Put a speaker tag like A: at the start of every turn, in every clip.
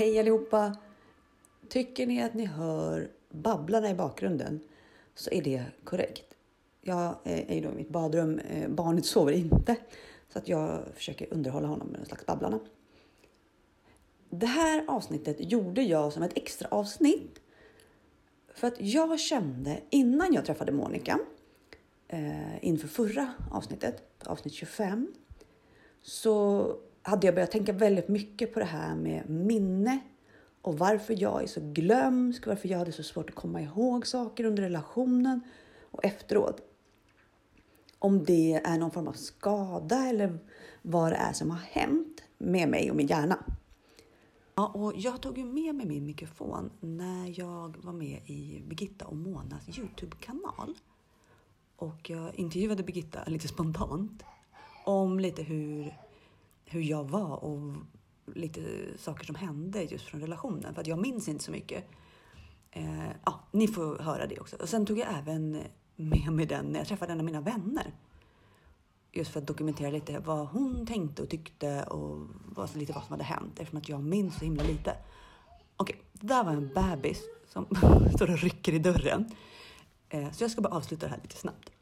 A: Hej allihopa! Tycker ni att ni hör Babblarna i bakgrunden så är det korrekt. Jag eh, är ju då i mitt badrum, eh, barnet sover inte så att jag försöker underhålla honom med en slags Babblarna. Det här avsnittet gjorde jag som ett extra avsnitt för att jag kände innan jag träffade Monica eh, inför förra avsnittet, avsnitt 25, så hade jag börjat tänka väldigt mycket på det här med minne och varför jag är så glömsk, varför jag hade så svårt att komma ihåg saker under relationen och efteråt. Om det är någon form av skada eller vad det är som har hänt med mig och min hjärna. Ja, och jag tog ju med mig min mikrofon när jag var med i Birgitta och Monas Youtube-kanal. Och jag intervjuade Birgitta lite spontant om lite hur, hur jag var och lite saker som hände just från relationen. För att jag minns inte så mycket. Eh, ja, ni får höra det också. Och sen tog jag även med mig den när jag träffade en av mina vänner. Just för att dokumentera lite vad hon tänkte och tyckte och vad, lite vad som hade hänt eftersom att jag minns så himla lite. Okej, det där var en bebis som står och rycker i dörren. Eh, så jag ska bara avsluta det här lite snabbt.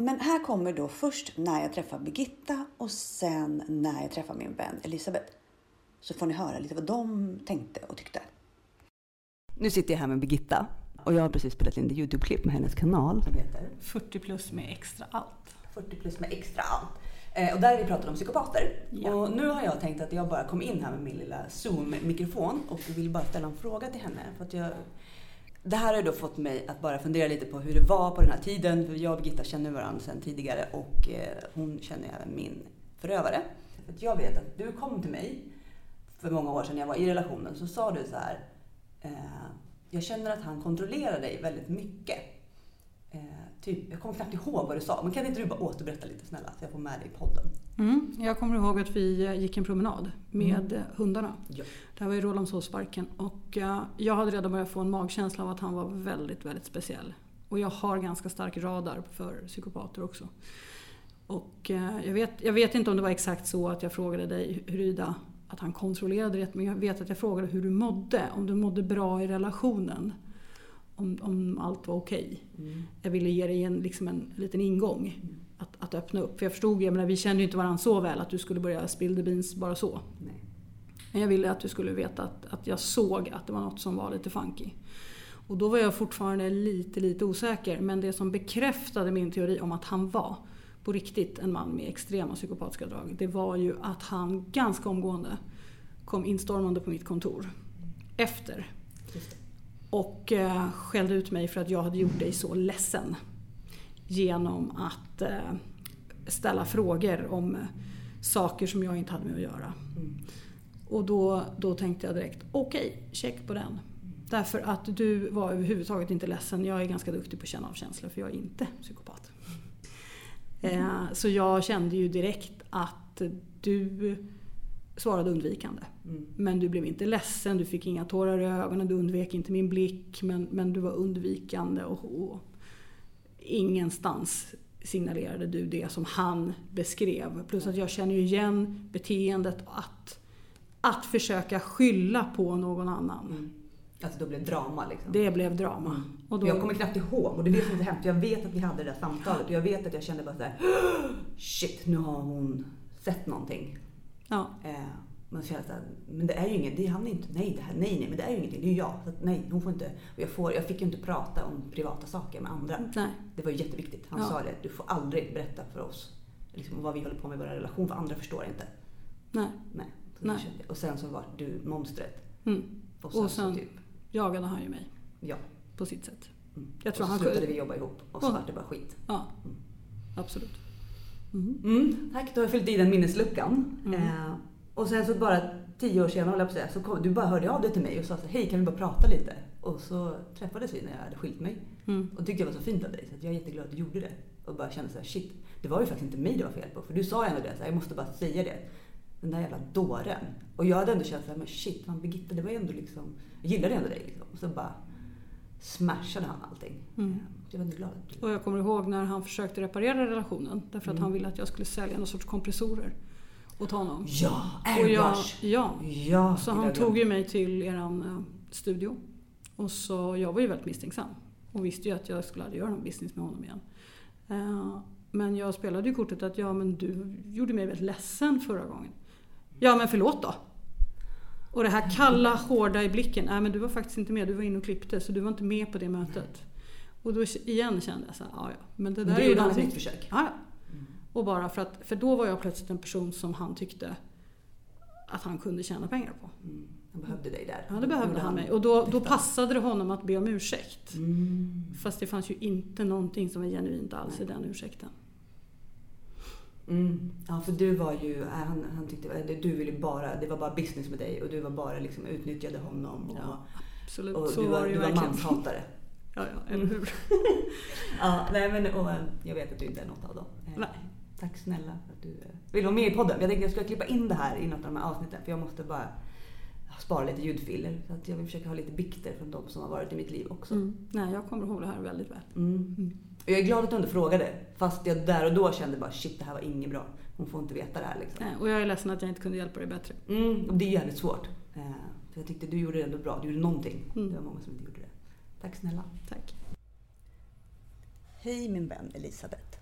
A: Men här kommer då först när jag träffar Birgitta och sen när jag träffar min vän Elisabeth. Så får ni höra lite vad de tänkte och tyckte. Nu sitter jag här med Birgitta och jag har precis spelat in ett Youtube-klipp med hennes kanal som heter
B: 40 plus med extra allt.
A: 40 plus med extra allt. Eh, och där har vi pratat om psykopater.
B: Ja.
A: Och nu har jag tänkt att jag bara kom in här med min lilla Zoom-mikrofon och vill bara ställa en fråga till henne. För att jag, det här har då fått mig att bara fundera lite på hur det var på den här tiden. För jag och Birgitta känner varandra sedan tidigare och eh, hon känner även min förövare. För att jag vet att du kom till mig för många år sedan när jag var i relationen så sa du så här. Eh, jag känner att han kontrollerar dig väldigt mycket. Eh, typ, jag kommer knappt ihåg vad du sa, men kan inte du bara återberätta lite snälla så jag får med dig i podden?
B: Mm. Jag kommer ihåg att vi gick en promenad med eh, hundarna.
A: Ja.
B: Det här var i Rålambshovsparken och eh, jag hade redan börjat få en magkänsla av att han var väldigt, väldigt speciell. Och jag har ganska stark radar för psykopater också. Och eh, jag vet, jag vet inte om det var exakt så att jag frågade dig huruvida att han kontrollerade det, men jag vet att jag frågade hur du mådde. Om du mådde bra i relationen. Om, om allt var okej.
A: Mm.
B: Jag ville ge dig en, liksom en liten ingång att, att öppna upp. För jag förstod, jag menar, vi kände ju inte varandra så väl att du skulle börja spill the beans bara så.
A: Nej.
B: Men jag ville att du skulle veta att, att jag såg att det var något som var lite funky. Och då var jag fortfarande lite, lite osäker. Men det som bekräftade min teori om att han var på riktigt en man med extrema psykopatiska drag. Det var ju att han ganska omgående kom instormande på mitt kontor. Efter. Och eh, skällde ut mig för att jag hade gjort dig så ledsen. Genom att eh, ställa frågor om eh, saker som jag inte hade med att göra.
A: Mm.
B: Och då, då tänkte jag direkt, okej, check på den. Därför att du var överhuvudtaget inte ledsen. Jag är ganska duktig på att känna av känslor för jag är inte psykopat. Eh, så jag kände ju direkt att du svarade undvikande.
A: Mm.
B: Men du blev inte ledsen, du fick inga tårar i ögonen, du undvek inte min blick. Men, men du var undvikande och, och ingenstans signalerade du det som han beskrev. Plus att jag känner ju igen beteendet att, att försöka skylla på någon annan.
A: Mm. Alltså då blev drama liksom.
B: Det blev drama.
A: Mm.
B: Och då,
A: Jag kommer knappt ihåg och det är det som så hemskt. Jag vet att vi hade det där samtalet och jag vet att jag kände bara såhär Shit, nu har hon sett någonting.
B: Ja,
A: Eh, jag så här, men det är ju inget, det är han inte, nej, det här, nej, nej, men det är ju ingenting, det är ju jag. Så att, nej, hon får inte, och jag, får, jag fick ju inte prata om privata saker med andra.
B: nej.
A: Det var ju jätteviktigt. Han
B: Ja.
A: sa det, du får aldrig berätta för oss liksom, vad vi håller på med i vår relation för andra förstår inte.
B: nej.
A: Nej.
B: Nej.
A: Och sen så var du monstret.
B: Mm.
A: Och sen,
B: Och sen-
A: så typ,
B: Jagade han ju mig
A: ja.
B: på sitt sätt.
A: Mm.
B: Jag tror
A: och så
B: han
A: slutade vi jobba ihop och så
B: Ja.
A: var det bara skit.
B: Ja,
A: Mm.
B: absolut. Mm.
A: Mm, tack, då har jag fyllt i den minnesluckan.
B: Mm.
A: Eh, och sen så bara tio år senare, jag säga, så kom, du bara hörde av dig till mig och sa så hej kan vi bara prata lite? Och så träffades vi när jag hade skilt mig.
B: Mm.
A: Och det tyckte jag var så fint av dig, så jag är jätteglad att du gjorde det. Och bara kände så här, shit, det var ju faktiskt inte mig det var fel på. För du sa ju ändå det, så här, jag måste bara säga det. Den där jävla dåren. Och jag hade ändå känt så här, men shit, man Birgitta, det var ju ändå liksom, jag gillade ändå dig liksom. Och så bara smashade han allting.
B: Mm.
A: Jag var ändå glad.
B: Och jag kommer ihåg när han försökte reparera relationen därför att
A: Mm.
B: han ville att jag skulle sälja någon sorts kompressorer. åt honom.
A: Ja, airbrush!
B: ja,
A: Ja,
B: så han tog ju mig till eran eh, studio. Och så, jag var ju väldigt misstänksam. Och visste ju att jag skulle aldrig göra någon business med honom igen. Eh, men jag spelade ju kortet att ja men du gjorde mig väldigt ledsen förra gången. Ja men förlåt då. Och det här kalla, hårda i blicken. Nej men du var faktiskt inte med, du var inne och klippte så du var inte med på det mötet. Och då igen kände jag så här, ja ja. Men det där
A: Men
B: är
A: du
B: ju någonting.
A: nytt försök?
B: Ja, ja. Och bara för att, för då var jag plötsligt en person som han tyckte att han kunde tjäna pengar på.
A: Mm. Han behövde dig där.
B: Ja, det behövde han mig. Och då, då passade det honom att be om ursäkt.
A: Mm.
B: Fast det fanns ju inte någonting som var genuint alls i den ursäkten.
A: Mm. Ja, för du var ju, äh, han, han tyckte, eller du ville bara, det var bara business med dig och du var bara liksom utnyttjade honom. Och,
B: Ja, Absolut,
A: och
B: så
A: du
B: var
A: var, du var manshatare.
B: Ja, ja, eller hur?
A: Ja, nej men och, eh, jag vet att du inte är något av dem.
B: Nej.
A: Tack snälla för att du vill vara med i podden. Jag tänkte jag skulle klippa in det här i något av de här avsnitten för jag måste bara spara lite ljudfiler. Så att jag vill försöka ha lite bikter från de som har varit i mitt liv också.
B: Mm. Nej, jag kommer ihåg det här väldigt väl.
A: Mm. Och jag är glad att du inte frågade. Fast jag där och då kände bara shit det här var inget bra. Hon får inte veta det här liksom.
B: Nej, och jag är ledsen att jag inte kunde hjälpa dig bättre.
A: Mm, och det är jävligt svårt. Eh, för jag tyckte du gjorde det ändå bra. Du gjorde någonting.
B: Mm.
A: Det var många som inte gjorde det. Tack snälla.
B: Tack.
A: Hej min vän Elisabeth.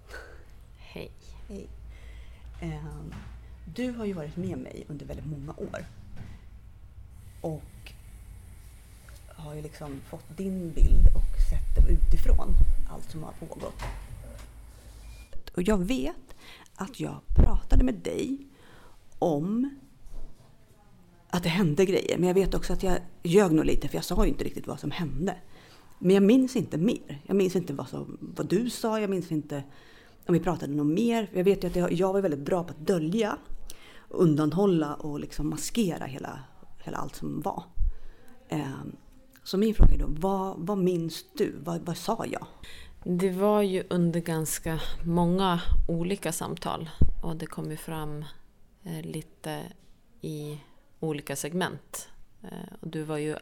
C: Hej.
A: Hej. Ehm, Du har ju varit med mig under väldigt många år. Och har ju liksom fått din bild och sett det utifrån. Allt som har pågått. Och jag vet att jag pratade med dig om att det hände grejer. Men jag vet också att jag ljög nog lite för jag sa ju inte riktigt vad som hände. Men jag minns inte mer. Jag minns inte vad, som, vad du sa. Jag minns inte om vi pratade något mer. Jag vet ju att jag, jag var väldigt bra på att dölja, undanhålla och liksom maskera hela, hela allt som var. Ehm, så min fråga är då, vad, vad minns du? Vad, vad sa jag?
C: Det var ju under ganska många olika samtal och det kom ju fram eh, lite i olika segment. Eh, och du var ju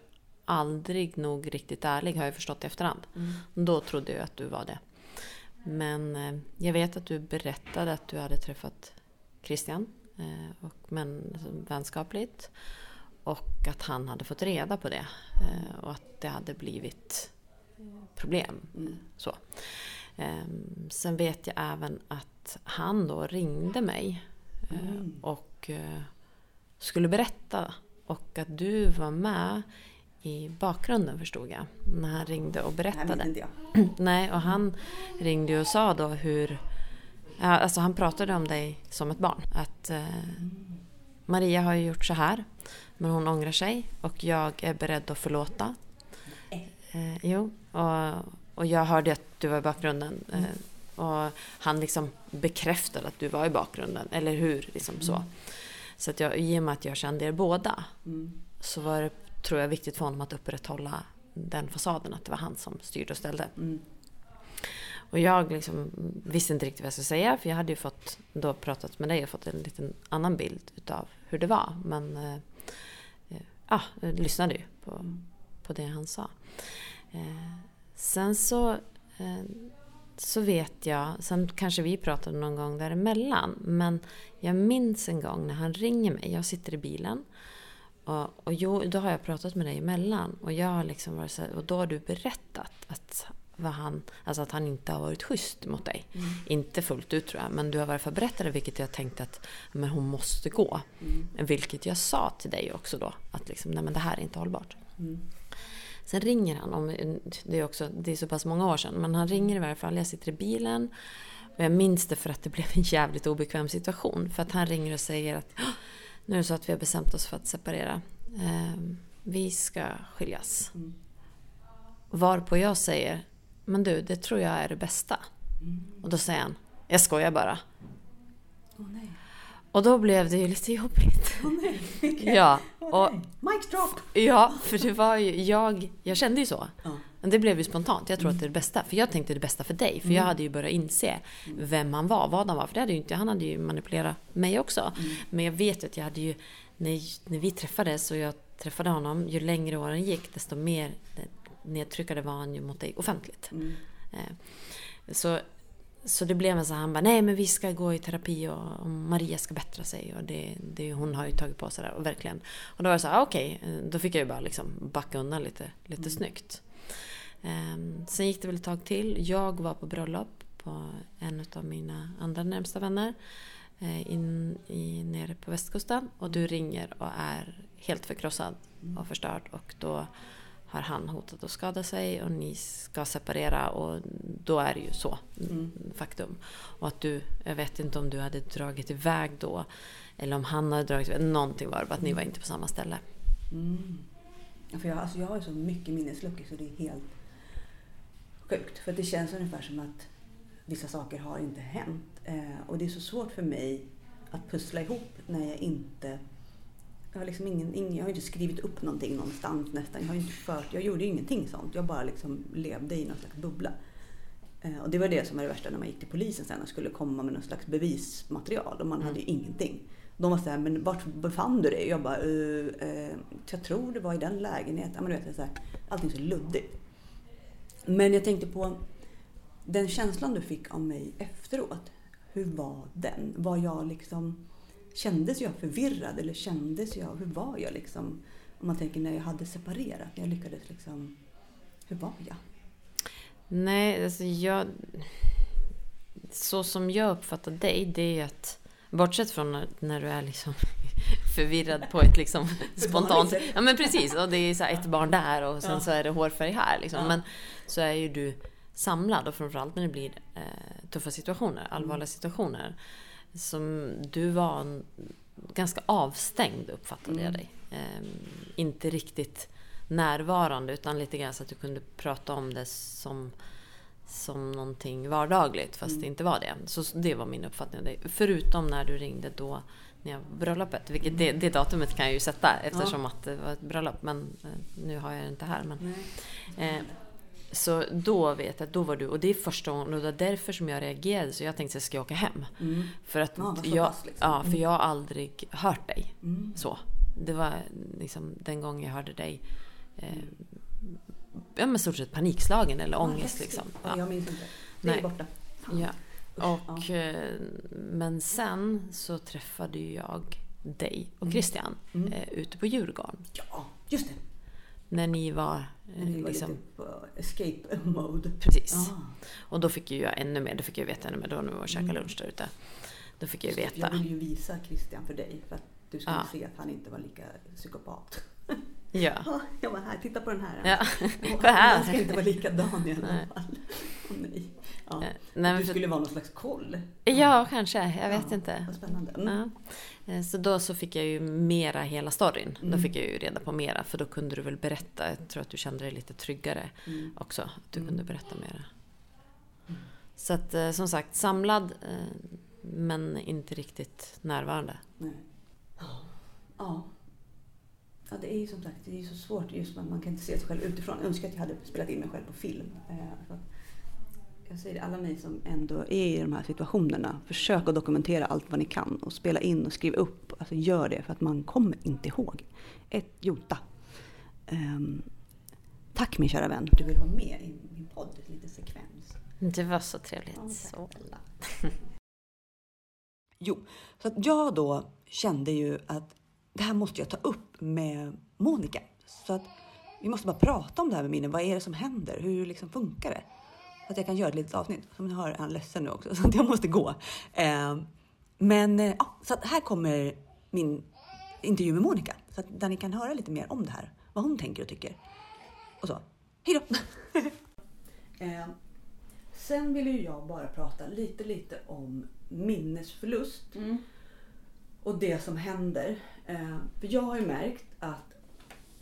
C: aldrig nog riktigt ärlig har jag förstått i efterhand. Då trodde jag att du var det. Men eh, jag vet att du berättade att du hade träffat Christian, och, men alltså, vänskapligt. Och att han hade fått reda på det. Eh, och att det hade blivit problem. Så. Ehm, sen vet jag även att han då ringde mig eh, och eh, skulle berätta. Och att du var med i bakgrunden förstod jag. När han ringde och berättade.
A: jag.
C: Nej, och han ringde ju och sa då hur... Ja, alltså han pratade om dig som ett barn. Att eh, Maria har ju gjort så här, men hon ångrar sig och jag är beredd att förlåta. Eh, jo, och, och jag hörde att du var i bakgrunden. Eh, och han liksom bekräftade att du var i bakgrunden, eller hur? Liksom så. Så att jag, i och med att jag kände er båda
A: Mm.
C: så var det, tror jag, viktigt för honom att upprätthålla den fasaden, att det var han som styrde och ställde.
A: Mm.
C: Och jag liksom visste inte riktigt vad jag skulle säga för jag hade ju fått då pratat med dig och fått en liten annan bild utav hur det var. Men eh, ja, jag lyssnade ju på, på det han sa. Eh, sen så, eh, så vet jag, sen kanske vi pratade någon gång däremellan. Men jag minns en gång när han ringer mig, jag sitter i bilen. Och, och jo, då har jag pratat med dig emellan. Och, jag har liksom varit så här, och då har du berättat att, vad han, alltså att han inte har varit schysst mot dig. Inte fullt ut tror jag, men du har varit för berättade vilket jag tänkte att men hon måste gå. Vilket jag sa till dig också då, att liksom, nej men det här är inte hållbart. Sen ringer han, om, det, är också, det är så pass många år sedan, men han ringer i varje fall. Jag sitter i bilen och jag minns det för att det blev en jävligt obekväm situation. För att han ringer och säger att "Ah, nu är det så att vi har bestämt oss för att separera. Ehm, vi ska skiljas. Varpå jag säger, men du, det tror jag är det bästa. Och då säger han, jag skojar bara.
A: Åh nej.
C: Och då blev det ju lite jobbigt.
A: Åh nej.
C: Ja, och,
A: Mic drop!
C: ja, för det var ju, jag, jag kände ju så.
A: Ja.
C: Men det blev ju spontant. Jag tror att det är det bästa. För jag tänkte det bästa för dig. För jag hade ju börjat inse vem han var, vad han var. För det hade ju inte, han hade ju manipulerat mig också. Men jag vet ju att jag hade ju, när, när vi träffades och jag träffade honom, ju längre åren gick desto mer nedtryckande var han ju mot dig offentligt.
A: Mm.
C: Eh, Så, så det blev en sån här, han bara, nej men vi ska gå i terapi och, och Maria ska bättra sig och det, det, hon har ju tagit på sig det och verkligen. Och då var jag så här, okej, okay. då fick jag ju bara liksom backa undan lite, lite mm. snyggt. Um, sen gick det väl ett tag till. Jag var på bröllop på en av mina andra närmsta vänner uh, in, i, nere på västkusten och du ringer och är helt förkrossad och förstörd och då har han hotat att skada sig och ni ska separera och då är det ju så. Mm. Faktum. Och att du, jag vet inte om du hade dragit iväg då eller om han hade dragit iväg. Någonting var det bara att ni var inte på samma ställe.
A: Mm. För jag, alltså jag har så mycket minnesluckor så det är helt sjukt. För det känns ungefär som att vissa saker har inte hänt. Eh, och det är så svårt för mig att pussla ihop när jag inte jag har, liksom ingen, ingen, jag har inte skrivit upp någonting någonstans nästan. Jag, har inte fört, jag gjorde ingenting sånt. Jag bara liksom levde i någon slags bubbla. Eh, och det var det som var det värsta när man gick till polisen sen och skulle komma med någon slags bevismaterial och man mm. hade ju ingenting. De var såhär, men vart befann du dig? Jag bara, uh, uh, jag tror det var i den lägenheten. Men du vet, så här, allting så luddigt. Men jag tänkte på den känslan du fick av mig efteråt. Hur var den? Var jag liksom Kändes jag förvirrad eller kändes jag, hur var jag liksom? Om man tänker när jag hade separerat, när jag lyckades liksom, hur var jag?
C: Nej, alltså jag... Så som jag uppfattar dig, det är att Bortsett från när, du är liksom förvirrad på ett liksom spontant... Ja men precis, och det är så ett barn där och sen ja. så är det hårfärg här. Liksom. Ja. Men så är ju du samlad och framförallt när det blir eh, tuffa situationer, allvarliga mm. situationer som du var ganska avstängd uppfattade mm. jag dig. Eh, inte riktigt närvarande utan lite grann så att du kunde prata om det som, som någonting vardagligt fast mm. det inte var det. Så det var min uppfattning av dig. Förutom när du ringde då när jag bröllopet. Vilket mm. det, det, datumet kan jag ju sätta eftersom ja. att det var ett bröllop. Men eh, nu har jag det inte här. Men, eh, så då vet jag att då var du, och det är första gången och det var därför som jag reagerade. Så jag tänkte att jag ska åka hem. Mm. För att ja, jag, pass, liksom. ja, för mm. jag har aldrig hört dig mm. så. Det var liksom den gången jag hörde dig eh, ja, med stort sett panikslagen eller ångest. Ja, liksom.
A: Ja. Jag minns inte. Det är Nej. borta.
C: Ja. Och, ja. Eh, men sen så träffade jag dig och mm. Christian mm. eh, ute på Djurgården.
A: Ja, just det
C: när ni var...
A: När ni var liksom, lite escape mode.
C: Precis. Ah. Och då fick ju jag ännu mer, då fick jag veta ännu mer då när vi var och käkade mm. lunch där ute. Då fick jag ju veta.
A: Jag ville ju visa Christian för dig för att du skulle ja. se att han inte var lika psykopat.
C: Ja.
A: Jag var här, titta på den här.
C: Ja.
A: Gå här. Han ska inte vara likadan i alla fall. Nej. Ja. Eh, nej, du skulle vara någon slags koll.
C: Ja, kanske. Jag vet ja, inte.
A: Vad spännande. Mm.
C: Ja. Eh, så då så fick jag ju mera hela storyn. Mm. Då fick jag ju reda på mera. För då kunde du väl berätta. Jag tror att du kände dig lite tryggare mm. också. Att du kunde mm. berätta mera. Mm. Så att eh, som sagt, samlad men inte riktigt närvarande.
A: Nej. Ja. Ja, det är ju som sagt det är så svårt just att man kan inte se sig själv utifrån. Jag önskar att jag hade spelat in mig själv på film. Eh, jag säger alla ni som ändå är i de här situationerna, försök att dokumentera allt vad ni kan och spela in och skriva upp. Alltså gör det för att man kommer inte ihåg. Ett jota. Um, tack min kära vän, du vill vara med i min podd, en liten sekvens.
C: Det var så trevligt. Ja,
A: så. jo, så att jag då kände ju att det här måste jag ta upp med Monica. Så att vi måste bara prata om det här med minnen. Vad är det som händer? Hur liksom funkar det? Att jag kan göra ett litet avsnitt. Som ni hör är han ledsen nu också, så att jag måste gå. Eh, men ja, så att här kommer min intervju med Monica. Så att där ni kan höra lite mer om det här. Vad hon tänker och tycker. Och så. Hej då! eh, sen vill ju jag bara prata lite, lite om minnesförlust. Mm. Och det som händer. Eh, för jag har ju märkt att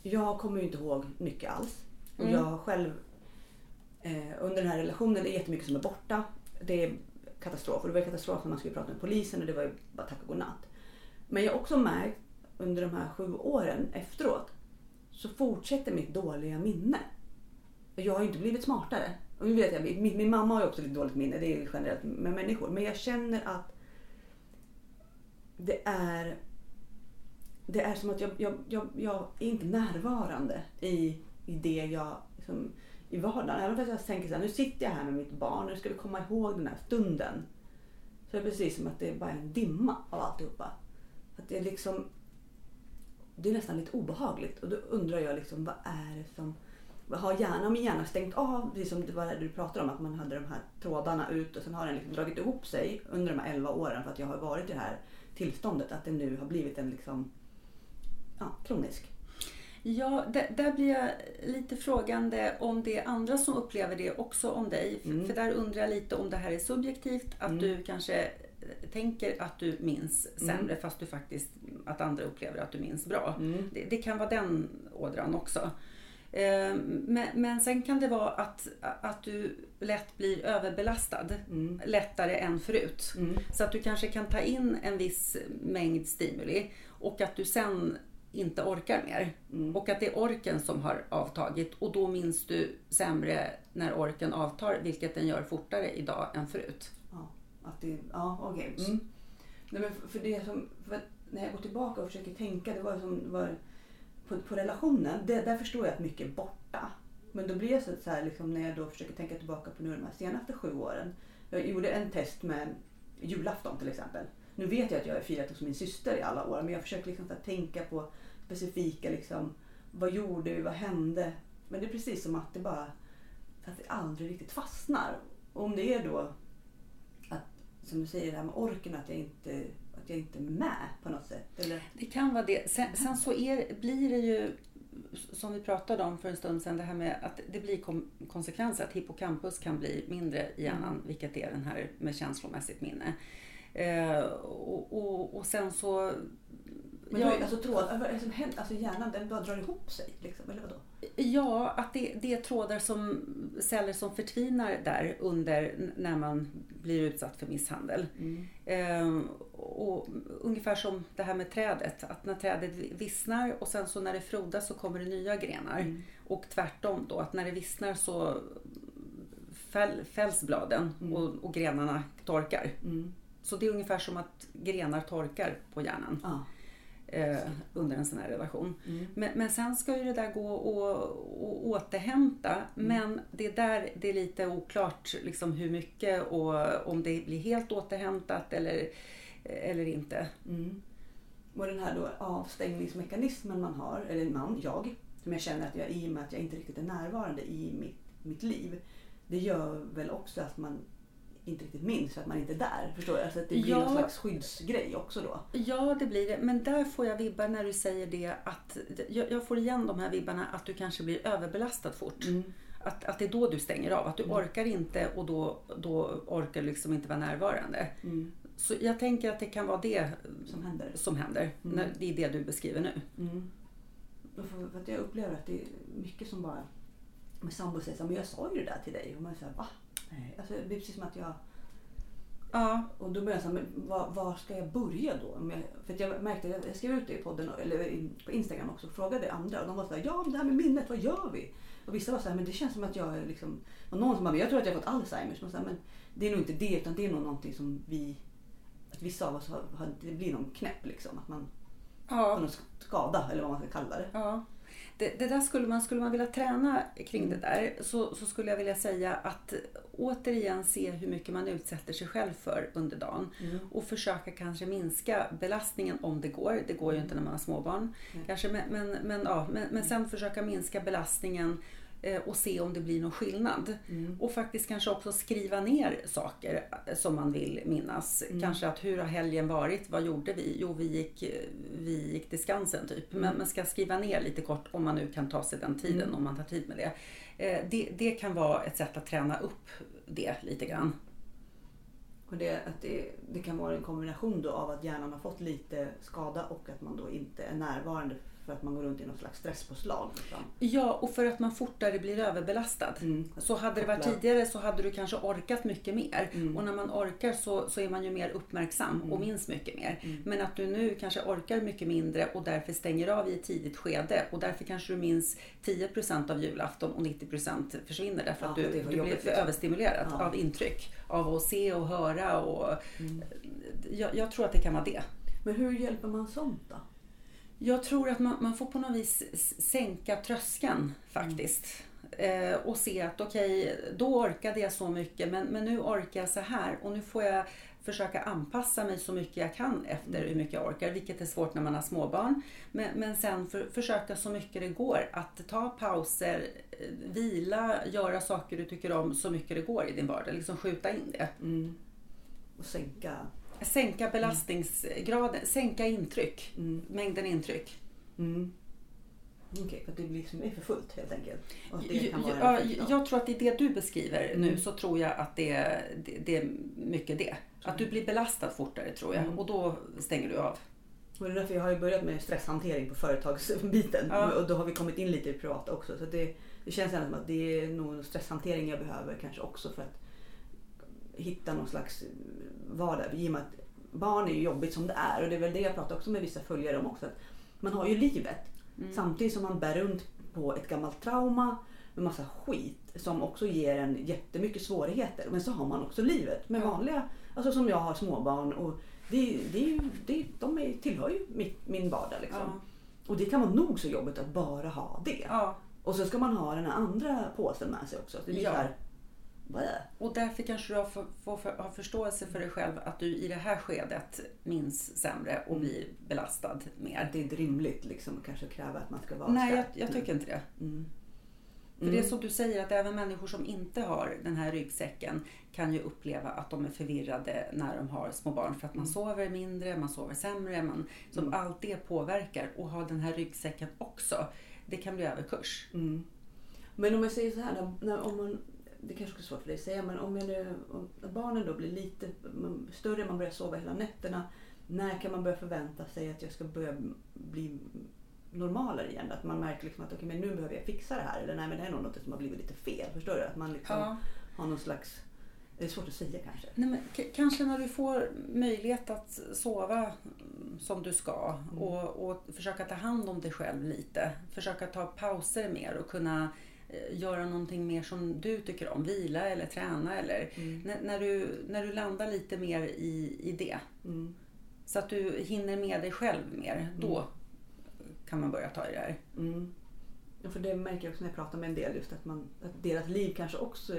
A: jag kommer ju inte ihåg mycket alls. Och mm. jag har själv eh, under den här relationen, det är jättemycket som är borta. Det är katastrof. Och det var katastrof när man skulle prata med polisen och det var ju bara tack och godnatt. Men jag har också märkt under de här sju åren efteråt så fortsätter mitt dåliga minne. Jag har ju inte blivit smartare. Och nu vet jag, min, min mamma har ju också lite dåligt minne, det är ju generellt med människor. Men jag känner att det är det är som att jag, jag, jag, jag är inte närvarande i, i det jag liksom, i vardagen. Även fast jag tänker så här, nu sitter jag här med mitt barn, nu ska vi komma ihåg den här stunden. Så det är precis som att det är bara en dimma av alltihopa. Att det är liksom, det är nästan lite obehagligt och då undrar jag liksom vad är det som har hjärnan min hjärna stängt av, precis som det var det du pratade om, att man hade de här trådarna ut och sen har den liksom dragit ihop sig under de här 11 åren för att jag har varit i det här tillståndet. Att det nu har blivit en liksom, ja, kronisk.
D: Ja, där, blir jag lite frågande om det är andra som upplever det också om dig.
A: Mm.
D: För där undrar jag lite om det här är subjektivt, att
A: Mm.
D: du kanske tänker att du minns sämre
A: Mm.
D: fast du faktiskt, att andra upplever att du minns bra.
A: Mm.
D: Det, det kan vara den ådran också. Eh, Men, men sen kan det vara att, att du lätt blir överbelastad.
A: Mm.
D: Lättare än förut.
A: Mm.
D: Så att du kanske kan ta in en viss mängd stimuli och att du sen inte orkar mer.
A: Mm.
D: Och att det är orken som har avtagit och då minns du sämre när orken avtar, vilket den gör fortare idag än förut.
A: Ja, att det, ja okej. Mm. Nej, men för- det som, för när jag går tillbaka och försöker tänka, det var som var på, på relationen, det, där förstår jag att mycket är borta. Men då blir jag så, så här, liksom, när jag då försöker tänka tillbaka på nu de här senaste sju åren. Jag gjorde en test med julafton till exempel. Nu vet jag att jag har firat hos min syster i alla år, men jag försöker liksom, tänka på specifika, liksom, vad gjorde vi, vad hände? Men det är precis som att det bara, att det aldrig riktigt fastnar. Och om det är då att, som du säger, det här med orken, att jag inte, att jag inte är med på något sätt. Eller,
D: Det kan vara det. Sen, sen så är, blir det ju, som vi pratade om för en stund sedan, det här med att det blir kom, konsekvenser. Att hippocampus kan bli mindre i hjärnan, vilket är den här med känslomässigt minne. Eh, och, och, och sen så...
A: men
D: ja,
A: då, alltså, tråd, vad är det som händer? Alltså hjärnan den bara drar ihop sig. Liksom, eller vadå?
D: Ja, att det, det är trådar som, celler som förtvinar där under när man blir utsatt för misshandel. Ehm, och ungefär som det här med trädet, att när trädet vissnar och sen så när det frodas så kommer det nya grenar.
A: Mm.
D: Och tvärtom då, att när det vissnar så fäll, fälls bladen
A: Mm.
D: och, och grenarna torkar.
A: Mm.
D: Så det är ungefär som att grenar torkar på hjärnan
A: Ja.
D: Eh, under en sån här relation.
A: Mm.
D: Men, men sen ska ju det där gå och återhämta. Men det är där det är lite oklart liksom hur mycket och om det blir helt återhämtat eller, eller inte.
A: Mm. Och den här då avstängningsmekanismen man har, eller man, jag, som jag känner att jag i och med att jag inte riktigt är närvarande i mitt, mitt liv. Det gör väl också att man inte riktigt minns för att man inte är där. Förstår du? Alltså att det blir
D: Ja.
A: någon slags skyddsgrej också då.
D: Ja, det blir det. Men där får jag vibbar när du säger det att jag, jag får igen de här vibbarna att du kanske blir överbelastad fort. Att, att det är då du stänger av. Att du orkar inte och då, då orkar du liksom inte vara närvarande.
A: Mm.
D: Så jag tänker att det kan vara det
A: Som händer.
D: som händer.
A: Mm.
D: När, det är det du beskriver nu.
A: Mm. För, för att jag upplever att det är mycket som bara... Min sambo säger så här, men jag sa ju det där till dig. Och man säger va? Nej. Alltså, det är precis som att jag...
D: Ja,
A: Och då började jag säga, men var, var ska jag börja då? Jag, för jag märkte, jag skrev ut det i podden, eller på Instagram också, och frågade andra. Och de var så här, ja men det här med minnet, vad gör vi? Och vissa var så här, men det känns som att jag är liksom... Och någon som bara, jag tror att jag har fått Alzheimers. Men, så här, men det är nog inte det, utan det är nog någonting som vi... Att vissa av oss har, har det blir någon knäpp liksom. Att man
D: ja,
A: någon skada, eller vad man ska kalla det.
D: ja. Det, det där skulle man, skulle man vilja träna kring det där så, så skulle jag vilja säga att återigen se hur mycket man utsätter sig själv för under dagen. Och försöka kanske minska belastningen om det går. Det går ju inte när man har småbarn.
A: Nej.
D: Kanske, men, men, men, ja, men, men sen försöka minska belastningen och se om det blir någon skillnad.
A: Mm.
D: Och faktiskt kanske också skriva ner saker eh, som man vill minnas. Kanske att hur har helgen varit? Vad gjorde vi? Jo, vi gick, eh, vi gick till Skansen typ. Men man ska skriva ner lite kort om man nu kan ta sig den tiden, om man tar tid med det. Eh, det. Det kan vara ett sätt att träna upp det lite grann.
A: Och det, att det, det kan vara en kombination då av att hjärnan har fått lite skada och att man då inte är närvarande för att man går runt i någon slags stresspåslag. Liksom.
D: Ja, och för att man fortare blir överbelastad.
A: Mm.
D: Så hade det varit tidigare så hade du kanske orkat mycket mer.
A: Mm.
D: Och när man orkar så, så är man ju mer uppmärksam och minns mycket mer.
A: Mm.
D: Men att du nu kanske orkar mycket mindre och därför stänger av i ett tidigt skede. Och därför kanske du minns 10% av julafton och 90% försvinner därför
A: Ja,
D: att du, du
A: jobbigt,
D: för
A: liksom.
D: överstimulerad
A: Ja.
D: av intryck. Av att se och höra. Och,
A: Mm.
D: jag, jag tror att det kan vara det.
A: Men hur hjälper man sånt då?
D: Jag tror att man, man får på något vis sänka tröskeln faktiskt. Eh, och se att okej, då orkade jag så mycket men, men nu orkar jag så här och nu får jag försöka anpassa mig så mycket jag kan efter hur mycket jag orkar, vilket är svårt när man har småbarn. Men, men sen för, försöka så mycket det går att ta pauser, eh, vila, göra saker du tycker om så mycket det går i din vardag. Liksom skjuta in det.
A: Mm. Och sänka.
D: Sänka belastningsgraden, sänka intryck,
A: Mm.
D: mängden intryck.
A: Mm. Okej, för att det liksom är för fullt helt enkelt. Det
D: Jag, tror att i det du beskriver
A: Mm.
D: nu så tror jag att det, det, det är mycket det. Att du blir belastad fortare tror jag
A: Mm.
D: och då stänger du av.
A: Och det är därför jag har börjat med stresshantering på företagsbiten.
D: Ja.
A: Och då har vi kommit in lite i privata också. Så det, det känns ändå som att det är nog stresshantering jag behöver kanske också för att hitta någon slags vardag. I och med att barn är ju jobbigt som det är. Och det är väl det jag pratar också med vissa följare om också. Att man har ju livet
D: Mm.
A: samtidigt som man bär runt på ett gammalt trauma med massa skit som också ger en jättemycket svårigheter. Men så har man också livet med vanliga, alltså som jag har småbarn och det, det det, de är, tillhör ju mitt, min vardag liksom.
D: Ja.
A: Och det kan vara nog så jobbigt att bara ha det.
D: Ja.
A: Och så ska man ha den här andra påsen med sig också. Det blir
D: Ja.
A: här.
D: Och därför kanske du har, för, får för, har förståelse för dig själv att du i det här skedet minns sämre och blir belastad mer.
A: Att det är inte rimligt liksom, att kanske kräva att man ska vara
D: Nej, jag, jag tycker inte det.
A: Mm.
D: För det är som du säger att även människor som inte har den här ryggsäcken kan ju uppleva att de är förvirrade när de har små barn. För att man sover mindre, man sover sämre. Man, så
A: Mm.
D: Allt det påverkar. Och ha den här ryggsäcken också, det kan bli överkurs.
A: Mm. Men om jag säger så här, när, om man, det kanske är svårt för dig att säga, men om, jag nu, om barnen då blir lite större, man börjar sova hela nätterna. När kan man börja förvänta sig att jag ska börja bli normalare igen? Att man märker liksom att okay, men nu behöver jag fixa det här. Eller nej, men det är nog något som har blivit lite fel. Förstår du? Att man liksom har någon slags... Det är svårt att säga kanske.
D: Nej, men k- kanske när du får möjlighet att sova mm, som du ska och, och försöka ta hand om dig själv lite. Försöka ta pauser mer och kunna göra någonting mer som du tycker om. Vila eller träna eller när, när, du, när du landar lite mer i, i det.
A: Mm.
D: Så att du hinner med dig själv mer. Då kan man börja ta i det här.
A: Mm. Ja, för det märker jag också när jag pratar med en del, just att, man, att deras liv kanske också...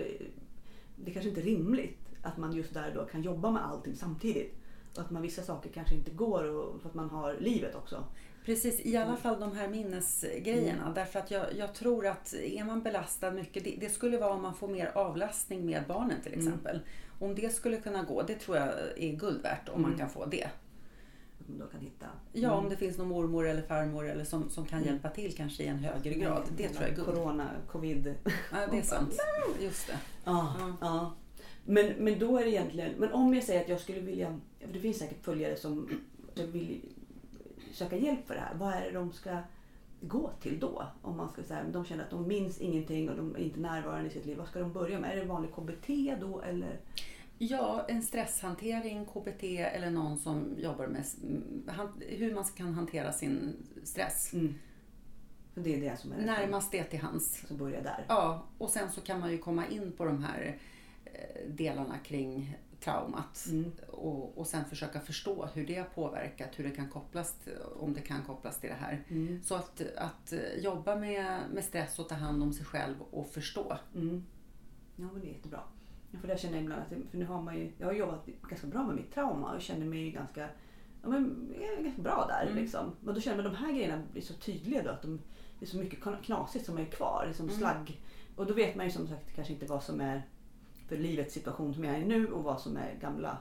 A: Det kanske inte är rimligt att man just där då kan jobba med allting samtidigt. Och att man vissa saker kanske inte går och, för att man har livet också.
D: Precis, i alla fall de här minnesgrejerna. Därför att jag, jag tror att är man belastad mycket, det, det skulle vara om man får mer avlastning med barnen till exempel. Om det skulle kunna gå, det tror jag är guld värt om man
A: Mm.
D: kan få det.
A: Man då kan hitta...
D: Ja, om det finns någon mormor eller farmor eller som, som kan
A: Mm.
D: hjälpa till kanske i en högre grad. Det tror jag är guld.
A: Corona, covid.
D: Ja, det är sant. Just det.
A: Ja,
D: Ja.
A: ja. Men, men då är det egentligen... Men om jag säger att jag skulle vilja... Det finns säkert följare som vill söka hjälp för det här. Vad är det de ska gå till då? Om man ska säga, de känner att de minns ingenting och de är inte närvarande i sitt liv. Vad ska de börja med? Är det vanlig KBT då eller?
D: Ja, en stresshantering, KBT eller någon som jobbar med hur man kan hantera sin stress.
A: Mm. Det är det som är det
D: Närmast det till hands.
A: som börjar där.
D: Ja, och sen så kan man ju komma in på de här eh, delarna kring traumat
A: Mm.
D: och, och sen försöka förstå hur det har påverkat, hur det kan kopplas, om det kan kopplas till det här.
A: Mm.
D: Så att, att eh, jobba med, med stress och ta hand om sig själv och förstå.
A: Mm. Ja men det är jättebra. För där känner jag ibland att, för nu har man ju, jag har jobbat ganska bra med mitt trauma och känner mig ganska, ja, men, ganska bra där.
D: Mm.
A: Liksom. Men då känner man att de här grejerna blir så tydliga då att de, det är så mycket knasigt som är kvar. Liksom slagg. Och då vet man ju som sagt kanske inte vad som är för livets situation som jag är i nu och vad som är gamla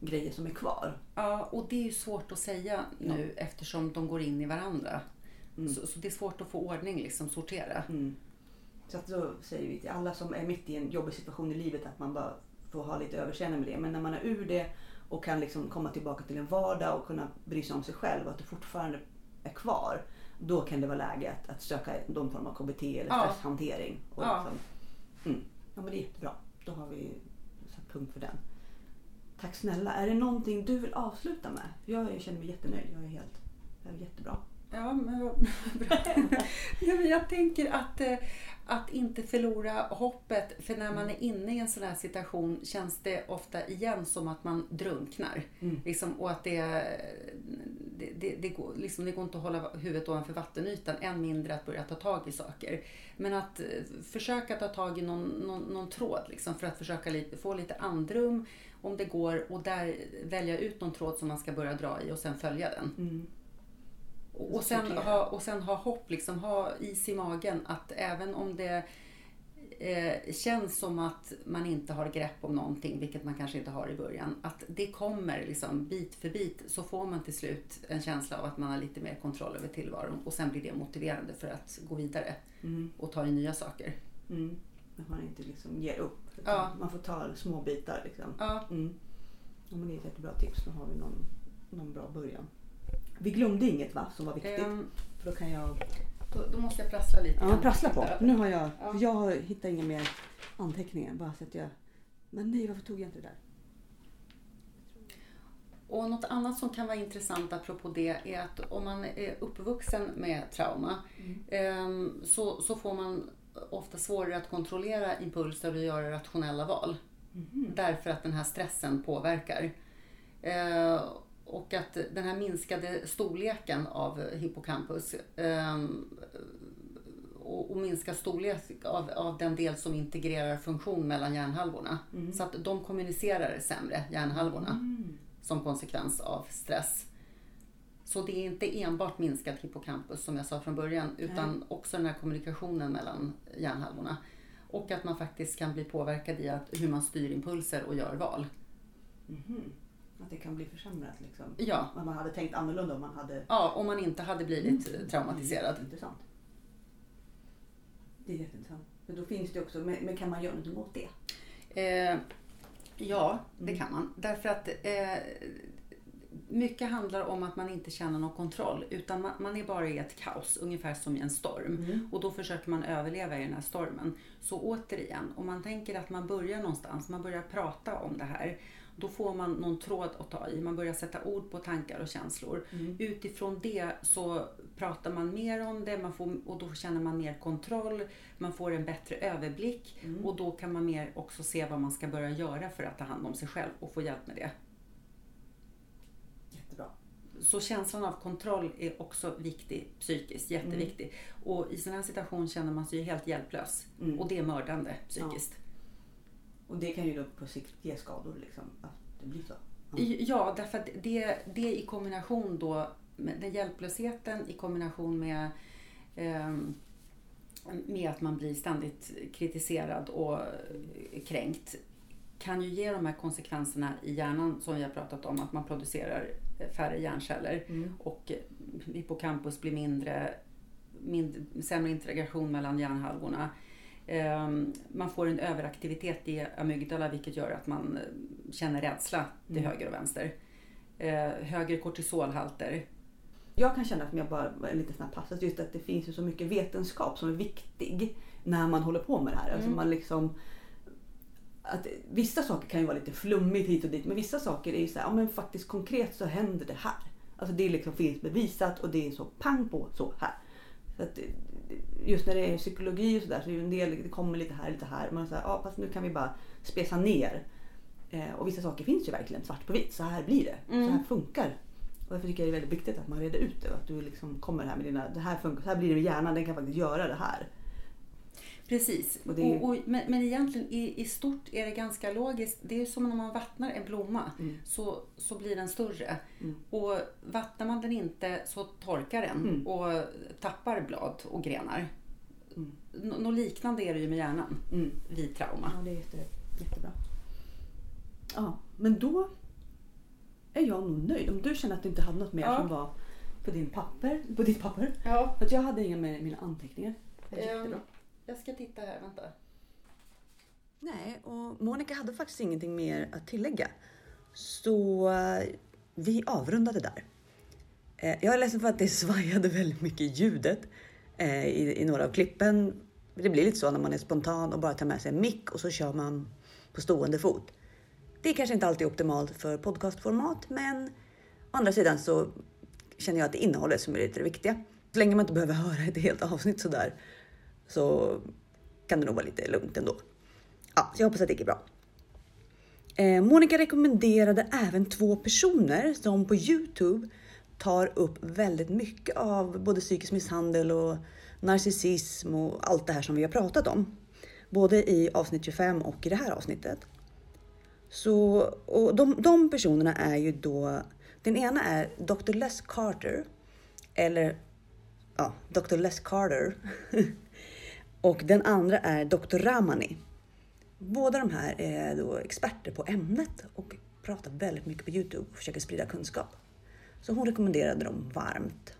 A: grejer som är kvar.
D: Ja, och det är ju svårt att säga nu eftersom de går in i varandra. Så, så det är svårt att få ordning, liksom sortera.
A: Mm. Så att då säger vi till alla som är mitt i en jobbig situation i livet att man bara får ha lite överseende med det. Men när man är ur det och kan liksom komma tillbaka till en vardag och kunna bry sig om sig själv och att det fortfarande är kvar. Då kan det vara läge att, att söka någon form av KBT eller
D: Ja.
A: stresshantering. Och
D: Ja.
A: liksom, mm. ja men det är jättebra. Då har vi satt punkt för den. Tack snälla. Är det någonting du vill avsluta med? Jag känner mig jättenöjd. Jag är helt jag är jättebra.
D: Ja, men vad bra. ja, men jag tänker att, eh, att inte förlora hoppet. För när man är inne i en sån här situation känns det ofta igen som att man drunknar.
A: Mm.
D: Liksom, och att det, det, det, det, går, liksom, det går inte att hålla huvudet ovanför vattenytan, än mindre att börja ta tag i saker. Men att eh, försöka ta tag i någon, någon, någon tråd liksom, för att försöka lite, få lite andrum om det går och där välja ut någon tråd som man ska börja dra i och sen följa den.
A: Mm.
D: Och, sen ha, och sen ha hopp, liksom, ha is i magen att även om det eh, känns som att man inte har grepp om någonting, vilket man kanske inte har i början, att det kommer liksom bit för bit så får man till slut en känsla av att man har lite mer kontroll över tillvaron och sen blir det motiverande för att gå vidare
A: Mm.
D: och ta i nya saker.
A: Mm. Att man inte liksom ger upp.
D: Ja.
A: Man får ta små bitar liksom.
D: Ja,
A: Mm. Ja, men det är ett jättebra tips. Nu har vi någon, någon bra början. Vi glömde inget va, som var viktigt.
D: ehm,
A: För då kan jag
D: då, då måste jag prassla lite.
A: ja, prassla på. Nu har jag,
D: Ja.
A: jag hittar inga mer anteckningar. Bara så att jag... Men nej, varför tog jag inte det där?
D: Och något annat som kan vara intressant apropå det är att om man är uppvuxen med trauma ehm, så, så får man ofta svårare att kontrollera impulser och göra rationella val. Därför att den här stressen påverkar. Och att den här minskade storleken av hippocampus ehm, och, och minska storlek av, av den del som integrerar funktion mellan hjärnhalvorna. Så att de kommunicerar sämre, hjärnhalvorna, som konsekvens av stress. Så det är inte enbart minskad hippocampus som jag sa från början utan också den här kommunikationen mellan hjärnhalvorna. Och att man faktiskt kan bli påverkad i att, hur man styr impulser och gör val.
A: Att det kan bli försämrat liksom.
D: Ja,
A: Att man hade tänkt annorlunda om man hade...
D: ja om man inte hade blivit eh, traumatiserad.
A: Intressant. Det är jätteintressant. Men då finns det också, men, kan man göra någonting åt det?
D: Eh, ja, det kan man. Därför att eh, mycket handlar om att man inte känner någon kontroll utan man, man är bara i ett kaos, ungefär som i en storm. Och då försöker man överleva i den här stormen. Så återigen, om man tänker att man börjar någonstans, man börjar prata om det här. Då får man någon tråd att ta i, man börjar sätta ord på tankar och känslor. Utifrån det så pratar man mer om det man får, och då känner man mer kontroll, man får en bättre överblick och då kan man mer också se vad man ska börja göra för att ta hand om sig själv och få hjälp med det.
A: Jättebra.
D: Så känslan av kontroll är också viktig psykiskt, jätteviktig. Och i sån här situation känner man sig helt hjälplös.
A: Mm.
D: Och det är mördande psykiskt.
A: Och det kan ju då på sikt ge skador liksom. Att det blir så.
D: Ja, därför att det, det i kombination då med den hjälplösheten i kombination med ehm, med att man blir ständigt kritiserad och kränkt kan ju ge de här konsekvenserna i hjärnan som vi har pratat om, att man producerar färre hjärnceller och hippocampus blir mindre, mindre, sämre integration mellan hjärnhalvorna. Ehm, Man får en överaktivitet i amygdala vilket gör att man eh, känner rädsla till höger och vänster. Eh, Högre kortisolhalter.
A: Jag kan känna, som jag bara en liten snabb pass, att just att det finns ju så mycket vetenskap som är viktig när man håller på med det här. Alltså man liksom, att vissa saker kan ju vara lite flummigt hit och dit men vissa saker är ju så här, ja men faktiskt konkret så händer det här. Alltså det liksom finns bevisat och det är så pang på så här. Så att, just när det är psykologi och sådär så är ju en del, det kommer lite här, lite här. Man säger, ja fast nu kan vi bara spesa ner. Eh, och vissa saker finns ju verkligen svart på vitt. Så här blir det. Så här funkar. Och därför tycker jag det är väldigt viktigt att man reder ut det. och Att du liksom kommer här med dina, det här funkar, så här blir det med hjärnan, den kan faktiskt göra det här.
D: Precis.
A: Och det är-
D: och, och, men, men egentligen i, i stort är det ganska logiskt. Det är som när man vattnar en blomma så, så blir den större. Och vattnar man den inte så torkar den och tappar blad och grenar. Nå- Något liknande är det ju med hjärnan
A: Mm.
D: vid trauma.
A: Ja, det är jätte, jättebra. Ja, men då är jag nog nöjd. Om du känner att du inte hade något mer
D: Ja.
A: som var på, din papper, på ditt papper.
D: Ja.
A: För att jag hade inga med mina anteckningar. Det är
D: Ehm,
A: jättebra.
D: Jag ska titta här, vänta.
A: Nej, och Monica hade faktiskt ingenting mer att tillägga. Så eh, vi avrundade där. Eh, jag är ledsen för att det svajade väldigt mycket i ljudet eh, i, i några av klippen. Det blir lite så när man är spontan och bara tar med sig en mick och så kör man på stående fot. Det är kanske inte alltid optimalt för podcastformat, men å andra sidan så känner jag att det är innehållet som är lite det viktiga. Så länge man inte behöver höra ett helt avsnitt sådär så kan det nog vara lite lugnt ändå. Ja, så jag hoppas att det gick bra. Eh, Monica rekommenderade även två personer som på Youtube tar upp väldigt mycket av både psykisk misshandel och narcissism och allt det här som vi har pratat om. Både i avsnitt 25 och i det här avsnittet. Så, och de, de personerna är ju då, den ena är Dr. Les Carter, eller ja, Dr. Les Carter. och den andra är Dr. Ramani. Båda de här är då experter på ämnet och pratar väldigt mycket på Youtube och försöker sprida kunskap. Så hon rekommenderade dem varmt.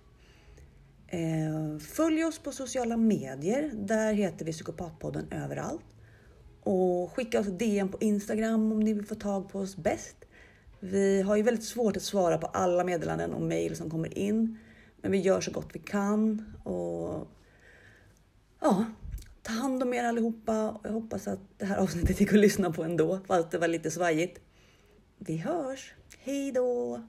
A: Eh, följ oss på sociala medier. Där heter vi Psykopatpodden överallt. Och skicka oss DM på Instagram om ni vill få tag på oss bäst. Vi har ju väldigt svårt att svara på alla meddelanden och mejl som kommer in. Men vi gör så gott vi kan. Och ja, ta hand om er allihopa. Och jag hoppas att det här avsnittet gick att lyssna på ändå, fast det var lite svajigt. Vi hörs. Hej då!